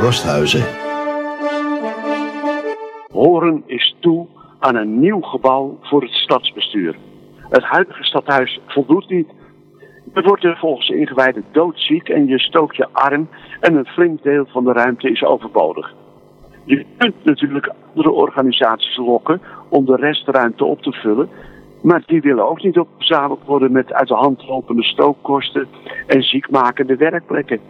Rosthuizen. Horen is toe aan een nieuw gebouw voor het stadsbestuur. Het huidige stadhuis voldoet niet. Je wordt er volgens de ingewijden doodziek en je stookt je arm en een flink deel van de ruimte is overbodig. Je kunt natuurlijk andere organisaties lokken om de restruimte op te vullen, maar die willen ook niet opgezadeld worden met uit de hand lopende stookkosten en ziekmakende werkplekken.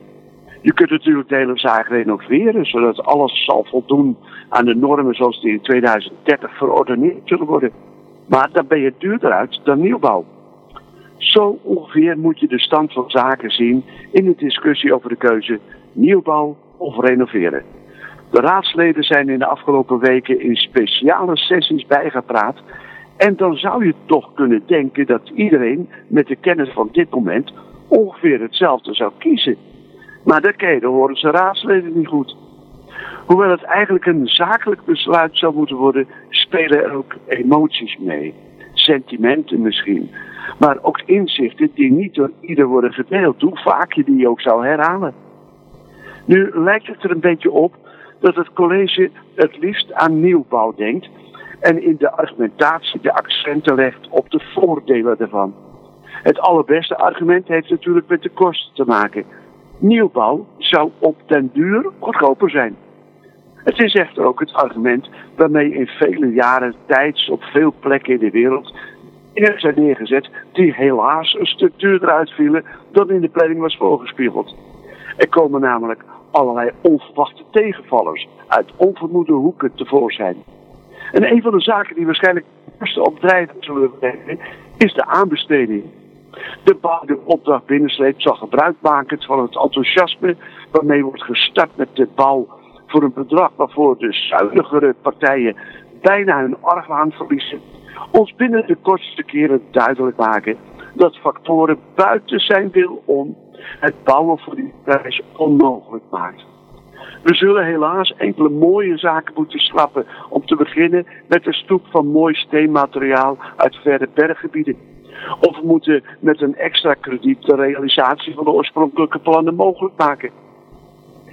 Je kunt natuurlijk de hele zaak renoveren, zodat alles zal voldoen aan de normen zoals die in 2030 verordeneerd zullen worden. Maar dan ben je duurder uit dan nieuwbouw. Zo ongeveer moet je de stand van zaken zien in de discussie over de keuze nieuwbouw of renoveren. De raadsleden zijn in de afgelopen weken in speciale sessies bijgepraat. En dan zou je toch kunnen denken dat iedereen met de kennis van dit moment ongeveer hetzelfde zou kiezen. Maar dat keren horen ze raadsleden niet goed. Hoewel het eigenlijk een zakelijk besluit zou moeten worden, spelen er ook emoties mee. Sentimenten misschien. Maar ook inzichten die niet door ieder worden gedeeld, hoe vaak je die ook zou herhalen. Nu lijkt het er een beetje op dat het college het liefst aan nieuwbouw denkt en in de argumentatie de accenten legt op de voordelen ervan. Het allerbeste argument heeft natuurlijk met de kosten te maken. Nieuwbouw zou op den duur goedkoper zijn. Het is echter ook het argument waarmee in vele jaren tijds op veel plekken in de wereld dingen zijn neergezet die helaas een stuk duurder uitvielen dan in de planning was voorgespiegeld. Er komen namelijk allerlei onverwachte tegenvallers uit onvermoede hoeken tevoorschijn. En een van de zaken die waarschijnlijk eerst op drijven zullen brengen, is de aanbesteding. De bouw de opdracht binnensleept zal gebruik maken van het enthousiasme waarmee wordt gestart met de bouw voor een bedrag waarvoor de zuinigere partijen bijna hun argwaan verliezen. Ons binnen de kortste keren duidelijk maken dat factoren buiten zijn wil om het bouwen voor die prijs onmogelijk maakt. We zullen helaas enkele mooie zaken moeten schrappen. Om te beginnen met de stoep van mooi steenmateriaal uit verre berggebieden. Of we moeten met een extra krediet de realisatie van de oorspronkelijke plannen mogelijk maken.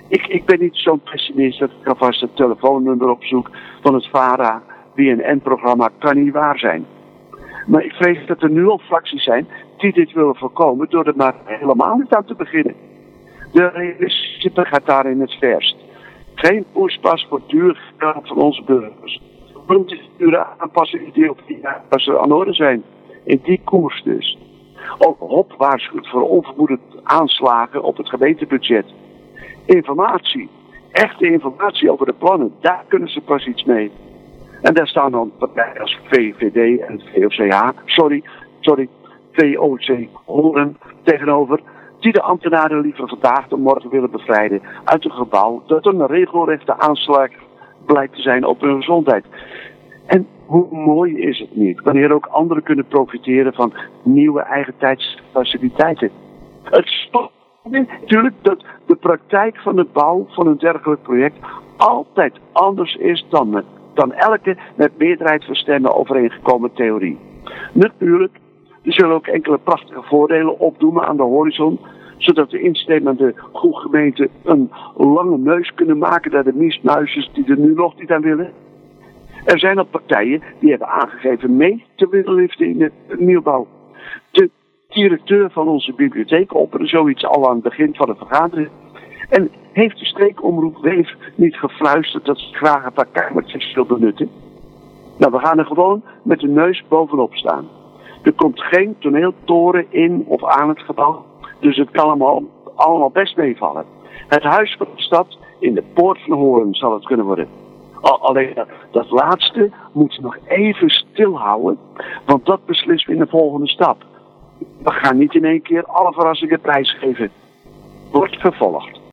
Ik, ik ben niet zo'n pessimist dat ik alvast het telefoonnummer opzoek van het VARA BNN-programma kan niet waar zijn. Maar ik vrees dat er nu al fracties zijn die dit willen voorkomen door er maar helemaal niet aan te beginnen. De realistische gaat daarin het verst. Geen poespas voor duur geld van onze burgers. We moeten dure aanpassingen die op die als ze aan orde zijn. In die koers dus. Ook HOP waarschuwt voor onvermoede aanslagen op het gemeentebudget. Informatie. Echte informatie over de plannen. Daar kunnen ze pas iets mee. En daar staan dan partijen als VVD en VOCH, sorry, sorry, VOC Horen tegenover, die de ambtenaren liever vandaag dan morgen willen bevrijden uit een gebouw dat een regelrechte aanslag blijkt te zijn op hun gezondheid. En hoe mooi is het niet, wanneer ook anderen kunnen profiteren van nieuwe eigentijdsfaciliteiten. Het stopt natuurlijk dat de praktijk van de bouw van een dergelijk project altijd anders is dan dan elke met meerderheid van stemmen overeengekomen theorie. Natuurlijk, er zullen ook enkele prachtige voordelen opdoemen aan de horizon, zodat de instemmende gemeenten een lange neus kunnen maken naar de mismuisjes die er nu nog niet aan willen. Er zijn al partijen die hebben aangegeven mee te willen liften in de nieuwbouw. De directeur van onze bibliotheek opperde zoiets al aan het begin van de vergadering. En heeft de streekomroep Weef niet gefluisterd dat ze graag een paar kamertjes wil benutten? Nou, we gaan er gewoon met de neus bovenop staan. Er komt geen toneeltoren in of aan het gebouw, dus het kan allemaal, allemaal best meevallen. Het huis van de stad in de poort van Hoorn zal het kunnen worden. Alleen dat, laatste moeten we nog even stilhouden, want dat beslissen we in de volgende stap. We gaan niet in één keer alle verrassingen prijsgeven. Wordt vervolgd.